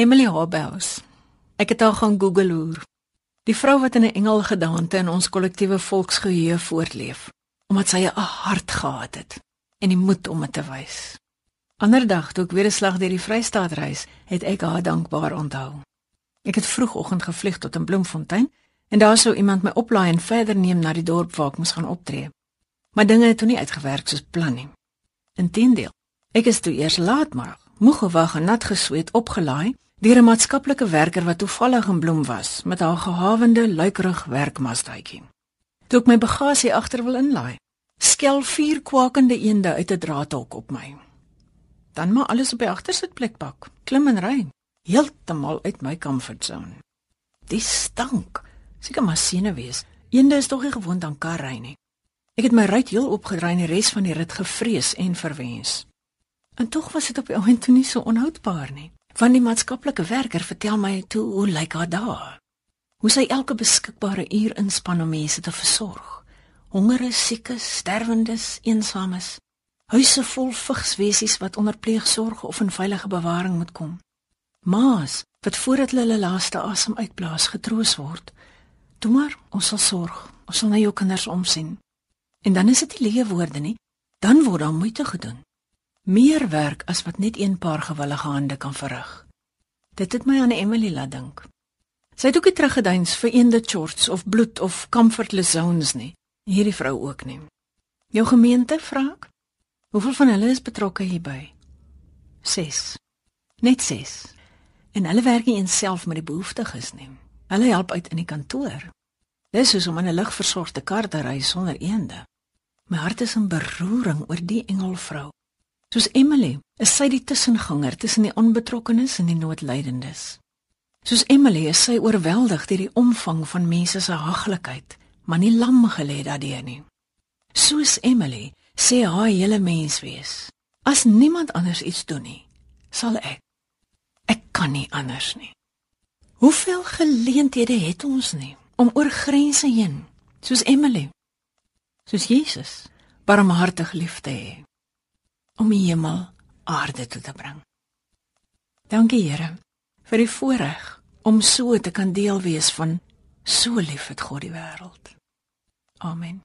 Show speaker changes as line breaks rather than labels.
Emily Habels. Ek het haar gaan Google hoor. Die vrou wat in 'n engel gedaante in ons kollektiewe volksgeheue voortleef, omdat sy 'n hart gehad het en die moed om dit te wys. Ander dag toe ek weer 'n slag deur die Vrystaat reis, het ek haar dankbaar onthou. Ek het vroegoggend gevlieg tot in Bloemfontein en daar sou iemand my oplaai en verder neem na die dorp waar ek moes gaan optree. Maar dinge het toe nie uitgewerk soos beplan nie. Inteendeel, ek is toe eers laatmiddag, moeg gewag en nat gesweet opgelaai 'n maatskaplike werker wat toevallig in Bloem was met haar gehawende luikerig werkmastuitjie. Toe ek my bagasie agter wil inlaai, skel vier kwakende eende uit 'n draadhok op my. Dan maar alles op die agtersitplek pak, klim en ry, heeltemal uit my comfortzone. Dis stank. Seker maar sene wees. Eende is tog nie gewoond aan kar ry nie. Ek het my ruit heel opgedraai en die res van die rit gevrees en verwens. En tog was dit op die oomblik toe nie so onhoudbaar nie. Van die maatskaplike werker vertel my toe hoe lyk haar daar. Hoe sy elke beskikbare uur inspann om mense te versorg. Hongere, siekes, sterwendes, eensames. Huise vol vigswesies wat onder pleegsorg of in veilige bewaring moet kom. Maas wat voordat hulle hulle laaste asem uitblaas getroos word. Toe maar, ons sal sorg. Ons sal na jou kinders omsien. En dan is dit nie leë woorde nie. Dan word daar moeite gedoen meer werk as wat net een paar gewillige hande kan verrig. Dit het my aan Emily laat dink. Sy het ook nie teruggeduins vir eende shorts of bloed of comfortless zones nie. Hierdie vrou ook nie. Jou gemeente vra ek? Hoeveel van hulle is betrokke hierby? 6. Net 6. En hulle werk nie eenself met die behoeftiges nie. Hulle help uit in die kantoor. Dis soos om in 'n ligversorgde kar te ry sonder eende. My hart is in beroering oor die engelvrou. Soos Emily, is sy die tussenganger tussen die onbetrokkenes en die noodlydendes. Soos Emily is sy oorweldig deur die omvang van mense se haglikheid, maar nie lam gelê daardeur nie. Soos Emily sê haar hele mens wees. As niemand anders iets doen nie, sal ek. Ek kan nie anders nie. Hoeveel geleenthede het ons nie om oor grense heen, soos Emily, soos Jesus, barmhartig lief te hê om die hemel aarde toe te bring. Dankie Here vir die voorreg om so te kan deel wees van so lief het God die wêreld. Amen.